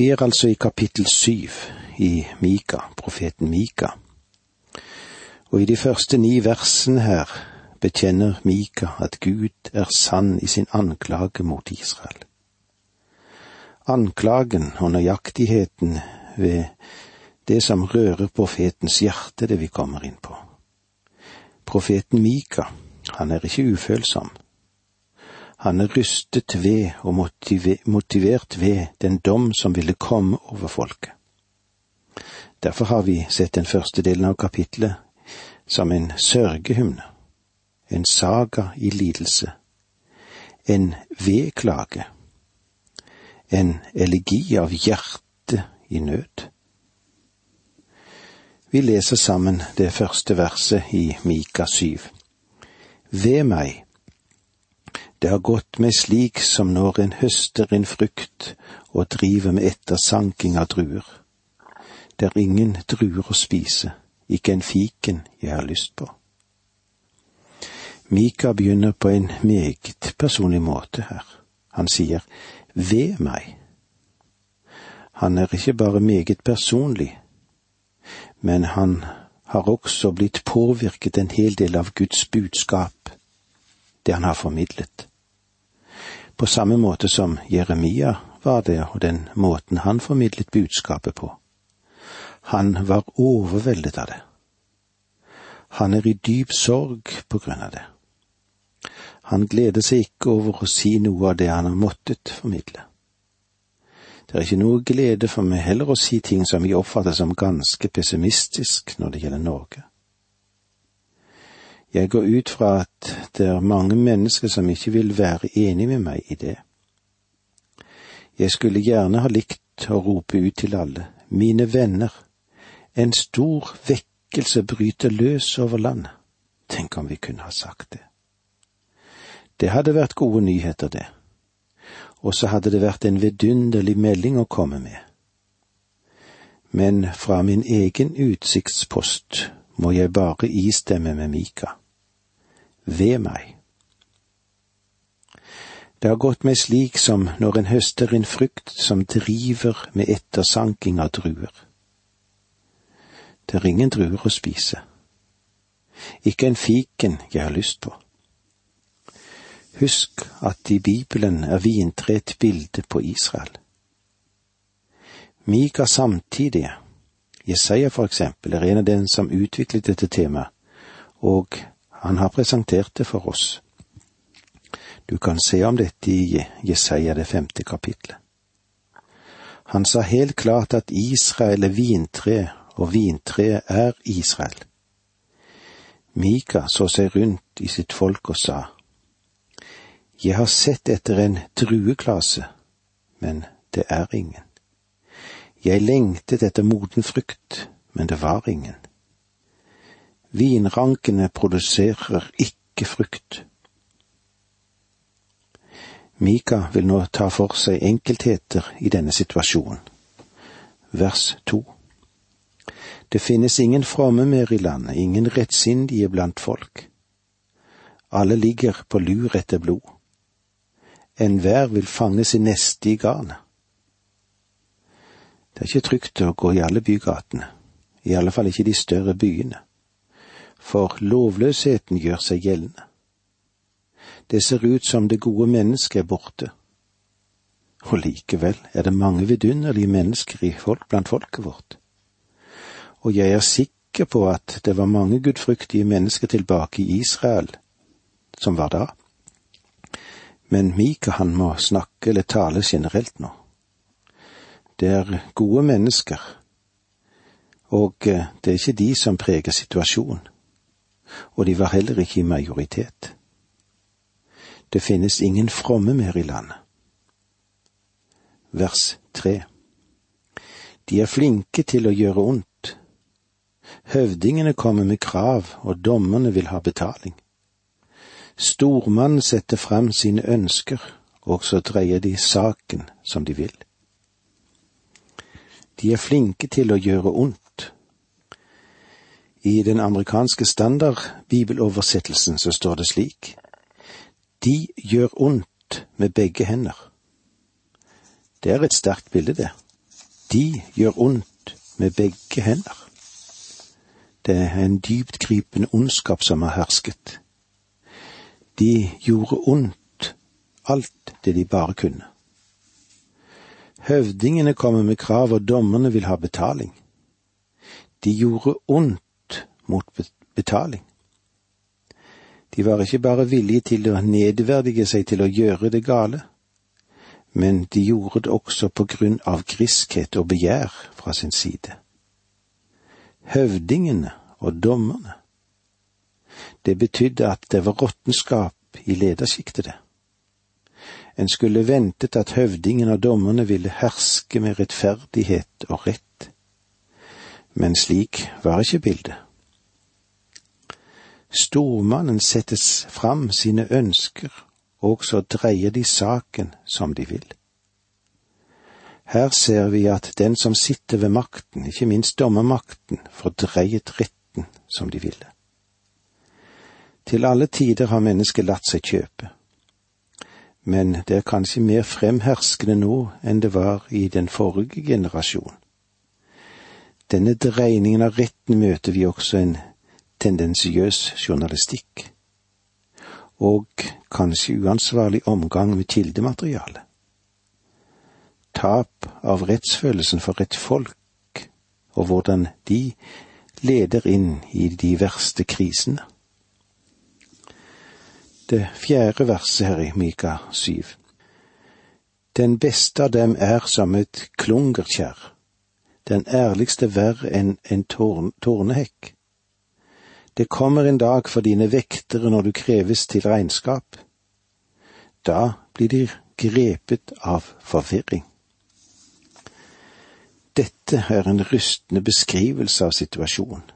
Vi er altså i kapittel syv i Mika, profeten Mika. Og i de første ni versene her bekjenner Mika at Gud er sann i sin anklage mot Israel. Anklagen og nøyaktigheten ved det som rører profetens hjerte, det vi kommer inn på. Profeten Mika, han er ikke ufølsom. Han er rystet ved og motivert ved den dom som ville komme over folket. Derfor har vi sett den første delen av kapitlet som en sørgehymne, en saga i lidelse, en vedklage, en elegi av hjerte i nød. Vi leser sammen det første verset i Mika syv. Ved meg, det har gått meg slik som når en høster en frukt og driver med ettersanking av druer. Det er ingen druer å spise, ikke en fiken jeg har lyst på. Mika begynner på en meget personlig måte her. Han sier ved meg. Han er ikke bare meget personlig, men han har også blitt påvirket en hel del av Guds budskap, det han har formidlet. På samme måte som Jeremia var det, og den måten han formidlet budskapet på. Han var overveldet av det. Han er i dyp sorg på grunn av det. Han gleder seg ikke over å si noe av det han har måttet formidle. Det er ikke noe glede for meg heller å si ting som vi oppfatter som ganske pessimistisk når det gjelder Norge. Jeg går ut fra at det er mange mennesker som ikke vil være enig med meg i det. Jeg skulle gjerne ha likt å rope ut til alle, mine venner, en stor vekkelse bryter løs over landet. Tenk om vi kunne ha sagt det. Det hadde vært gode nyheter, det og så hadde det vært en vidunderlig melding å komme med. Men fra min egen utsiktspost må jeg bare istemme med Mika. Ved meg. Det har gått meg slik som når en høster en frukt som driver med ettersanking av druer. Det er ingen druer å spise. Ikke en fiken jeg har lyst på. Husk at i Bibelen er vintre et bilde på Israel. Mika samtidig, Jesaja for eksempel, er en av dem som utviklet dette temaet, og han har presentert det for oss. Du kan se om dette i Jesaja det femte kapitlet. Han sa helt klart at Israel er vintre, og vintreet er Israel. Mika så seg rundt i sitt folk og sa, jeg har sett etter en drueklase, men det er ingen. Jeg lengtet etter moden frukt, men det var ingen. Vinrankene produserer ikke frukt. Mika vil nå ta for seg enkeltheter i denne situasjonen. Vers to. Det finnes ingen fromme mer i landet, ingen rettsindige blant folk. Alle ligger på lur etter blod enhver vil fange sin neste i garnet. Det er ikke trygt å gå i alle bygatene, i alle fall ikke de større byene, for lovløsheten gjør seg gjeldende. Det ser ut som det gode mennesket er borte, og likevel er det mange vidunderlige mennesker folk blant folket vårt. Og jeg er sikker på at det var mange gudfryktige mennesker tilbake i Israel som var da. Men Mika han må snakke eller tale generelt nå. Det er gode mennesker, og eh, det er ikke de som preger situasjonen. Og de var heller ikke i majoritet. Det finnes ingen fromme mer i landet. Vers tre. De er flinke til å gjøre ondt. Høvdingene kommer med krav, og dommerne vil ha betaling. Stormannen setter frem sine ønsker, og så dreier de saken som de vil. De er flinke til å gjøre ondt. I den amerikanske standardbibeloversettelsen så står det slik De gjør ondt med begge hender. Det er et sterkt bilde, det. De gjør ondt med begge hender. Det er en dyptgripende ondskap som har hersket. De gjorde ondt, alt det de bare kunne. Høvdingene kommer med krav, og dommerne vil ha betaling. De gjorde ondt mot betaling. De var ikke bare villige til å nedverdige seg til å gjøre det gale, men de gjorde det også på grunn av griskhet og begjær fra sin side. Høvdingene og dommerne. Det betydde at det var råttenskap i ledersjiktet, det. En skulle ventet at høvdingen og dommerne ville herske med rettferdighet og rett, men slik var ikke bildet. Stormannen settes fram sine ønsker, og så dreier de saken som de vil. Her ser vi at den som sitter ved makten, ikke minst dommermakten, får dreiet retten som de ville. Til alle tider har mennesket latt seg kjøpe. Men det er kanskje mer fremherskende nå enn det var i den forrige generasjon. Denne dreiningen av retten møter vi også en tendensiøs journalistikk. Og kanskje uansvarlig omgang med kildemateriale. Tap av rettsfølelsen for et folk, og hvordan de leder inn i de verste krisene. Det fjerde verset her i Mika syv. Den beste av dem er som et klungerkjær, den ærligste verre enn en tårn, tårnehekk. Det kommer en dag for dine vektere når du kreves til regnskap. Da blir de grepet av forvirring. Dette er en rystende beskrivelse av situasjonen.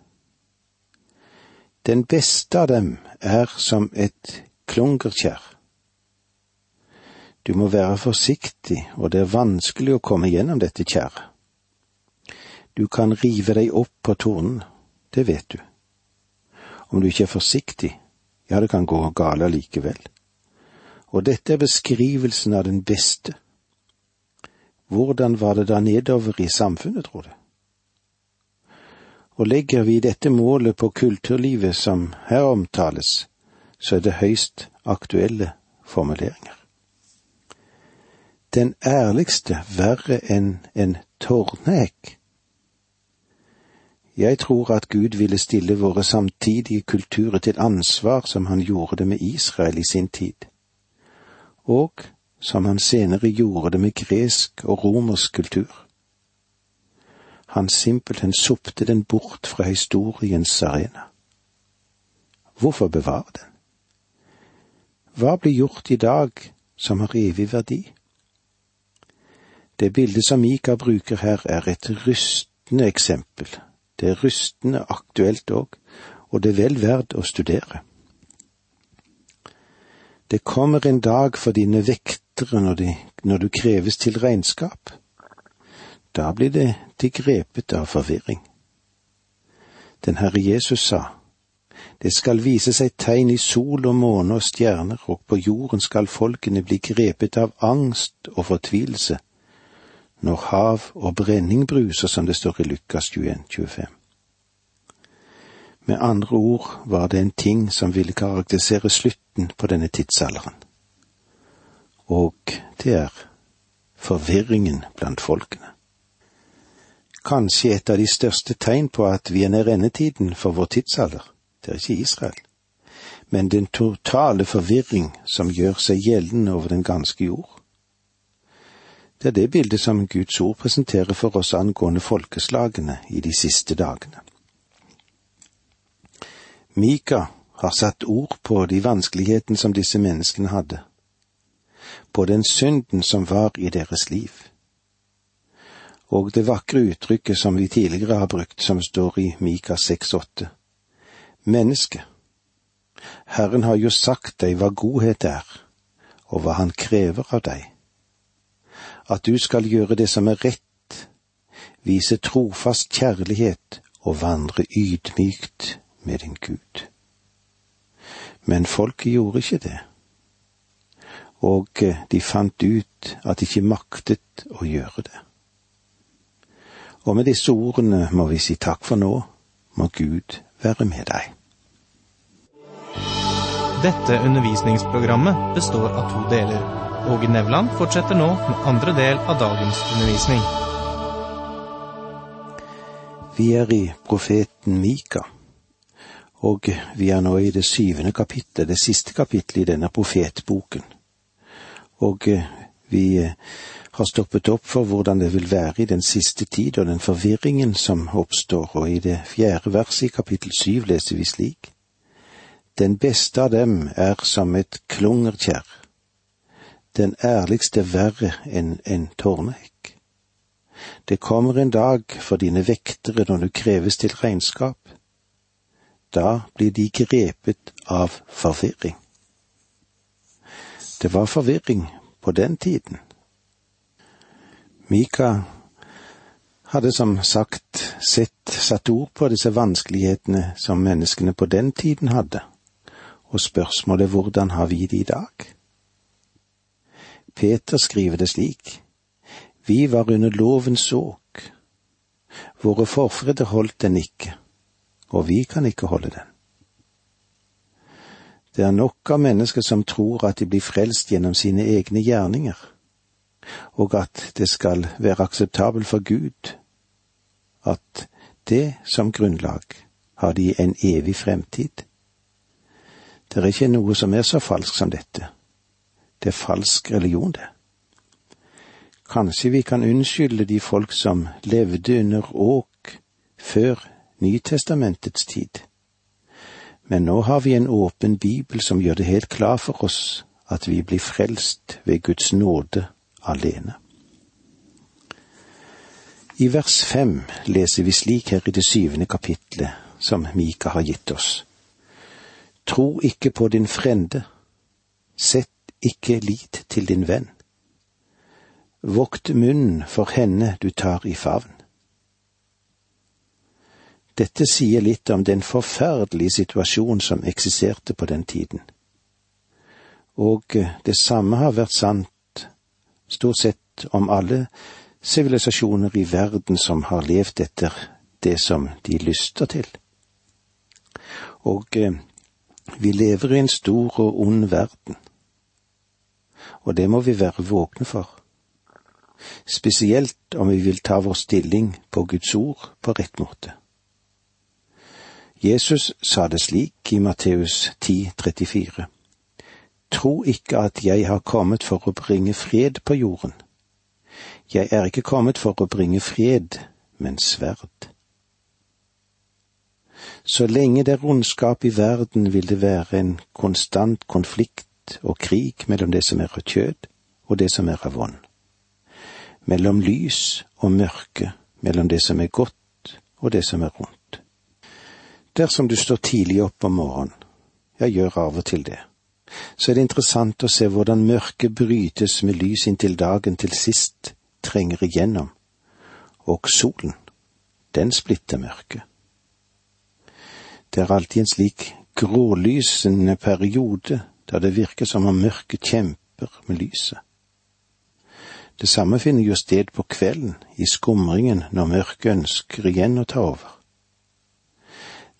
Den beste av dem er som et klungerkjær. Du må være forsiktig, og det er vanskelig å komme gjennom dette kjæret. Du kan rive deg opp på tornen, det vet du. Om du ikke er forsiktig, ja, det kan gå gale likevel. Og dette er beskrivelsen av den beste. Hvordan var det da nedover i samfunnet, tror du? Og legger vi dette målet på kulturlivet som her omtales, så er det høyst aktuelle formuleringer. Den ærligste verre enn en tårnhekk. Jeg tror at Gud ville stille våre samtidige kulturer til ansvar som han gjorde det med Israel i sin tid, og som han senere gjorde det med gresk og romersk kultur. Han simpelthen sopte den bort fra historiens arena. Hvorfor bevare den? Hva blir gjort i dag som har evig verdi? Det bildet som Mika bruker her, er et rystende eksempel. Det er rystende aktuelt òg, og det er vel verdt å studere. Det kommer en dag for dine vektere når, de, når du kreves til regnskap. Da blir det de grepet av forvirring. Den Herre Jesus sa, det skal vise seg tegn i sol og måne og stjerner, og på jorden skal folkene bli grepet av angst og fortvilelse, når hav og brenning bruser, som det står i Lukas 21, 25. Med andre ord var det en ting som ville karakterisere slutten på denne tidsalderen. Og det er forvirringen blant folkene. Kanskje et av de største tegn på at vi er nær endetiden for vår tidsalder det er ikke Israel, men den totale forvirring som gjør seg gjeldende over den ganske jord. Det er det bildet som Guds ord presenterer for oss angående folkeslagene i de siste dagene. Mika har satt ord på de vanskelighetene som disse menneskene hadde, på den synden som var i deres liv. Og det vakre uttrykket som vi tidligere har brukt, som står i Mika 6,8 menneske. Herren har jo sagt deg hva godhet er, og hva han krever av deg. At du skal gjøre det som er rett, vise trofast kjærlighet og vandre ydmykt med din Gud. Men folket gjorde ikke det, og de fant ut at de ikke maktet å gjøre det. Og med disse ordene må vi si takk for nå. Må Gud være med deg. Dette undervisningsprogrammet består av to deler. Åge Nevland fortsetter nå med andre del av dagens undervisning. Vi er i profeten Mika, og vi er nå i det syvende kapittelet, det siste kapittelet i denne profetboken. Og vi har stoppet opp for hvordan det vil være i den siste tid og den forvirringen som oppstår, og i det fjerde verset i kapittel syv leser vi slik. Den beste av dem er som et klungerkjær, den ærligste verre enn en tårnehekk. Det kommer en dag for dine vektere når du kreves til regnskap. Da blir de grepet av forvirring. Det var forvirring på den tiden. Mika hadde som sagt sett satt ord på disse vanskelighetene som menneskene på den tiden hadde, og spørsmålet hvordan har vi det i dag? Peter skriver det slik, vi var under lovens åk, våre forfedre holdt den ikke, og vi kan ikke holde den. Det er nok av mennesker som tror at de blir frelst gjennom sine egne gjerninger og at det skal være akseptabel for Gud, at det som grunnlag har de en evig fremtid. Det er ikke noe som er så falsk som dette. Det er falsk religion, det. Kanskje vi kan unnskylde de folk som levde under åk før Nytestamentets tid. Men nå har vi en åpen bibel som gjør det helt klar for oss at vi blir frelst ved Guds nåde alene. I vers fem leser vi slik her i det syvende kapitlet som Mika har gitt oss. Tro ikke på din frende, sett ikke lit til din venn. Vokt munnen for henne du tar i favn. Dette sier litt om den forferdelige situasjonen som eksisterte på den tiden. Og det samme har vært sant stort sett om alle sivilisasjoner i verden som har levd etter det som de lyster til. Og eh, vi lever i en stor og ond verden, og det må vi være våkne for. Spesielt om vi vil ta vår stilling på Guds ord på rett måte. Jesus sa det slik i Matteus 10, 34. Tro ikke at jeg har kommet for å bringe fred på jorden. Jeg er ikke kommet for å bringe fred, men sverd. Så lenge det er ondskap i verden, vil det være en konstant konflikt og krig mellom det som er av kjød og det som er av ånd. Mellom lys og mørke, mellom det som er godt og det som er ondt. Dersom du står tidlig opp om morgenen, jeg gjør av og til det, så er det interessant å se hvordan mørket brytes med lys inntil dagen til sist trenger igjennom, og solen, den splitter mørket. Det er alltid en slik grålysende periode der det virker som om mørket kjemper med lyset. Det samme finner jo sted på kvelden, i skumringen, når mørket ønsker igjen å ta over.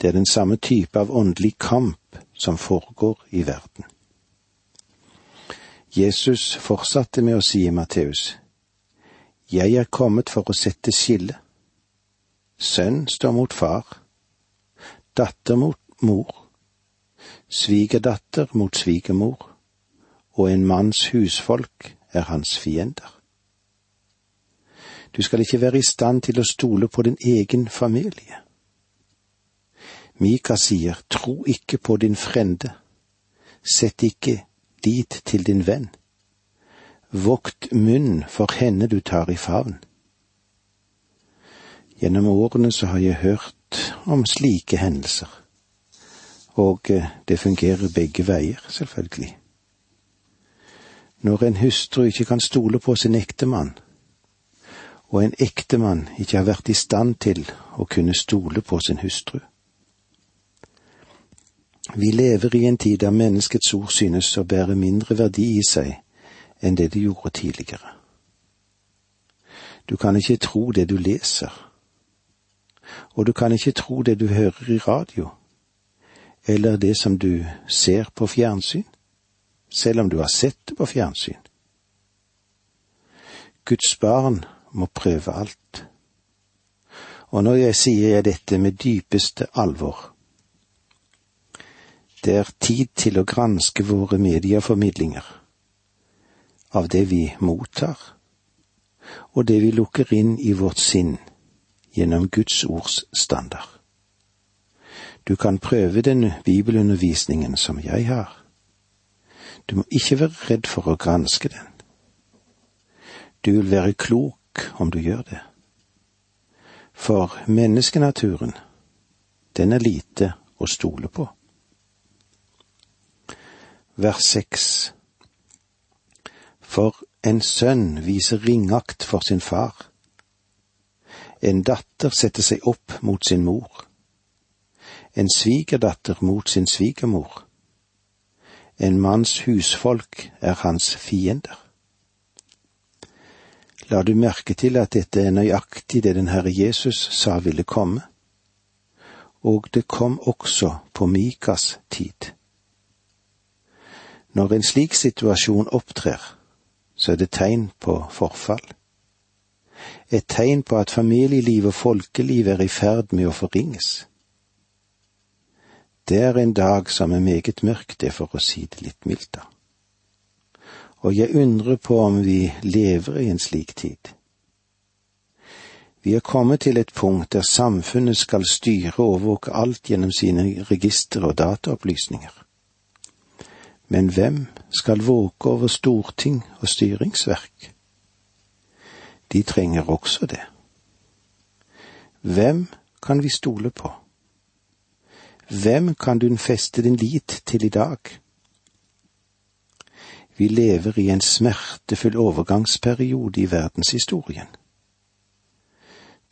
Det er den samme type av åndelig kamp som foregår i verden. Jesus fortsatte med å si i Matteus, Jeg er kommet for å sette skille. Sønn står mot far, datter mot mor, svigerdatter mot svigermor, og en manns husfolk er hans fiender. Du skal ikke være i stand til å stole på din egen familie. Mika sier, tro ikke på din frende, sett ikke dit til din venn. Vokt munn for henne du tar i favn. Gjennom årene så har jeg hørt om slike hendelser, og eh, det fungerer begge veier, selvfølgelig. Når en hustru ikke kan stole på sin ektemann, og en ektemann ikke har vært i stand til å kunne stole på sin hustru, vi lever i en tid der menneskets ord synes å bære mindre verdi i seg enn det de gjorde tidligere. Du kan ikke tro det du leser, og du kan ikke tro det du hører i radio, eller det som du ser på fjernsyn, selv om du har sett det på fjernsyn. Guds barn må prøve alt. Og når jeg sier jeg dette med dypeste alvor, det er tid til å granske våre medieformidlinger av det vi mottar, og det vi lukker inn i vårt sinn gjennom Guds ords standard. Du kan prøve den bibelundervisningen som jeg har. Du må ikke være redd for å granske den. Du vil være klok om du gjør det. For menneskenaturen, den er lite å stole på. Vers seks For en sønn viser ringakt for sin far en datter setter seg opp mot sin mor. En svigerdatter mot sin svigermor. En manns husfolk er hans fiender. La du merke til at dette er nøyaktig det den Herre Jesus sa ville komme, og det kom også på Mikas tid. Når en slik situasjon opptrer, så er det tegn på forfall et tegn på at familieliv og folkeliv er i ferd med å forringes. Det er en dag som er meget mørk, det er for å si det litt mildt, da. Og jeg undrer på om vi lever i en slik tid. Vi er kommet til et punkt der samfunnet skal styre og overvåke alt gjennom sine registre og dataopplysninger. Men hvem skal våke over storting og styringsverk? de trenger også det. Hvem kan vi stole på? Hvem kan du feste din lit til i dag? Vi lever i en smertefull overgangsperiode i verdenshistorien.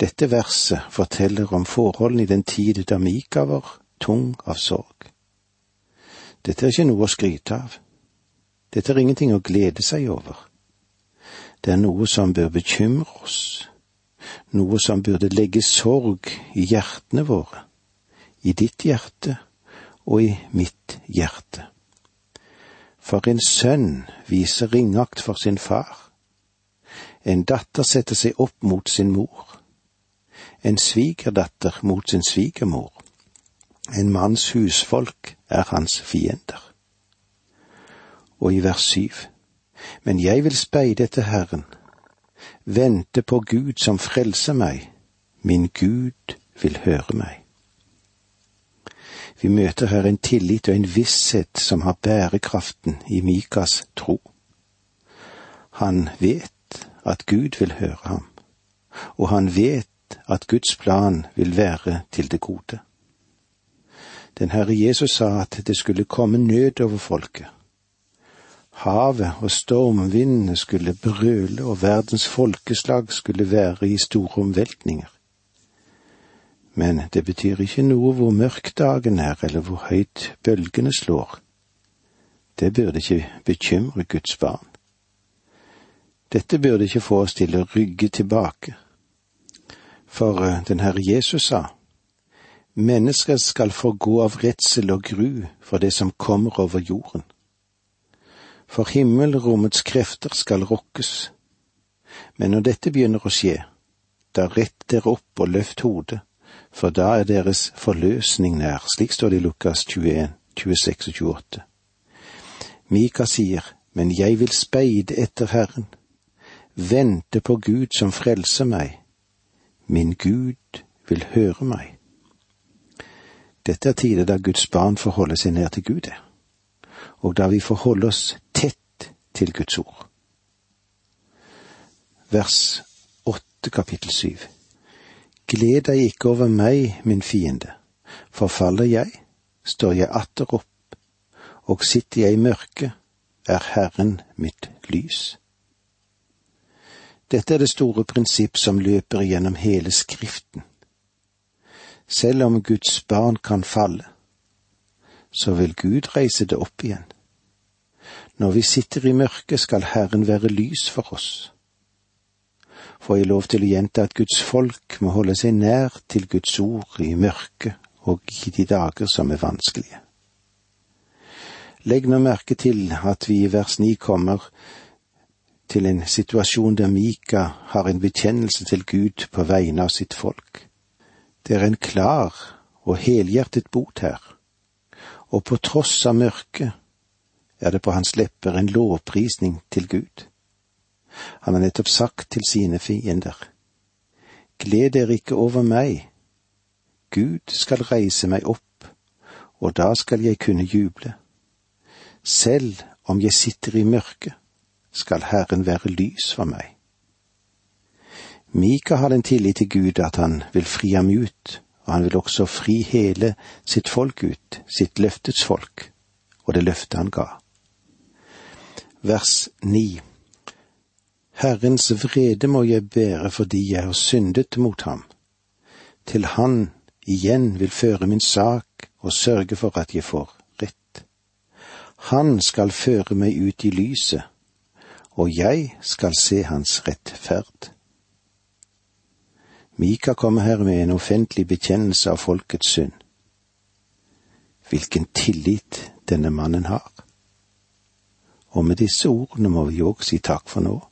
Dette verset forteller om forholdene i den tid da Mika var tung av sorg. Dette er ikke noe å skryte av. Dette er ingenting å glede seg over. Det er noe som bør bekymre oss, noe som burde legge sorg i hjertene våre, i ditt hjerte og i mitt hjerte. For en sønn viser ringakt for sin far, en datter setter seg opp mot sin mor, en svigerdatter mot sin svigermor, en manns husfolk er hans fiender. Og i vers syv, men jeg vil speide etter Herren, vente på Gud som frelser meg, min Gud vil høre meg. Vi møter her en tillit og en visshet som har bærekraften i Mikas tro. Han vet at Gud vil høre ham, og han vet at Guds plan vil være til det gode. Den Herre Jesus sa at det skulle komme nød over folket Havet og stormvindene skulle brøle, og verdens folkeslag skulle være i store omveltninger. Men det betyr ikke noe hvor mørk dagen er, eller hvor høyt bølgene slår. Det burde ikke bekymre Guds barn. Dette burde ikke få oss til å rygge tilbake. For eh, den Herre Jesus sa, mennesker skal få gå av redsel og gru for det som kommer over jorden for himmelrommets krefter skal rokkes. Men når dette begynner å skje, da rett dere opp og løft hodet, for da er deres forløsning nær. Slik står det i Lukas 21, 26 og 28. Mika sier, men jeg vil speide etter Herren, vente på Gud som frelser meg. Min Gud vil høre meg. Dette er tider da Guds barn får holde seg nær til Gud, og da vi får holde oss til Guds ord. Vers åtte kapittel syv. Gled deg ikke over meg, min fiende. Forfaller jeg, står jeg atter opp, og sitter jeg i mørket, er Herren mitt lys. Dette er det store prinsipp som løper gjennom hele Skriften. Selv om Guds barn kan falle, så vil Gud reise det opp igjen. Når vi sitter i mørket, skal Herren være lys for oss. Får jeg lov til å gjenta at Guds folk må holde seg nær til Guds ord i mørket og i de dager som er vanskelige. Legg nå merke til at vi i vers ni kommer til en situasjon der Mika har en bekjennelse til Gud på vegne av sitt folk. Det er en klar og helhjertet bot her, og på tross av mørket er det på hans lepper en lovprisning til Gud. Han har nettopp sagt til sine fiender, Gled dere ikke over meg, Gud skal reise meg opp, og da skal jeg kunne juble. Selv om jeg sitter i mørket, skal Herren være lys for meg. Mika har den tillit til Gud at han vil fri ham ut, og han vil også fri hele sitt folk ut, sitt løftets folk, og det løftet han ga. Vers ni Herrens vrede må jeg bære fordi jeg har syndet mot ham. Til han igjen vil føre min sak og sørge for at jeg får rett. Han skal føre meg ut i lyset, og jeg skal se hans rettferd. Mika kommer her med en offentlig bekjennelse av folkets synd. Hvilken tillit denne mannen har. Og med disse ordene må vi òg si takk for nå.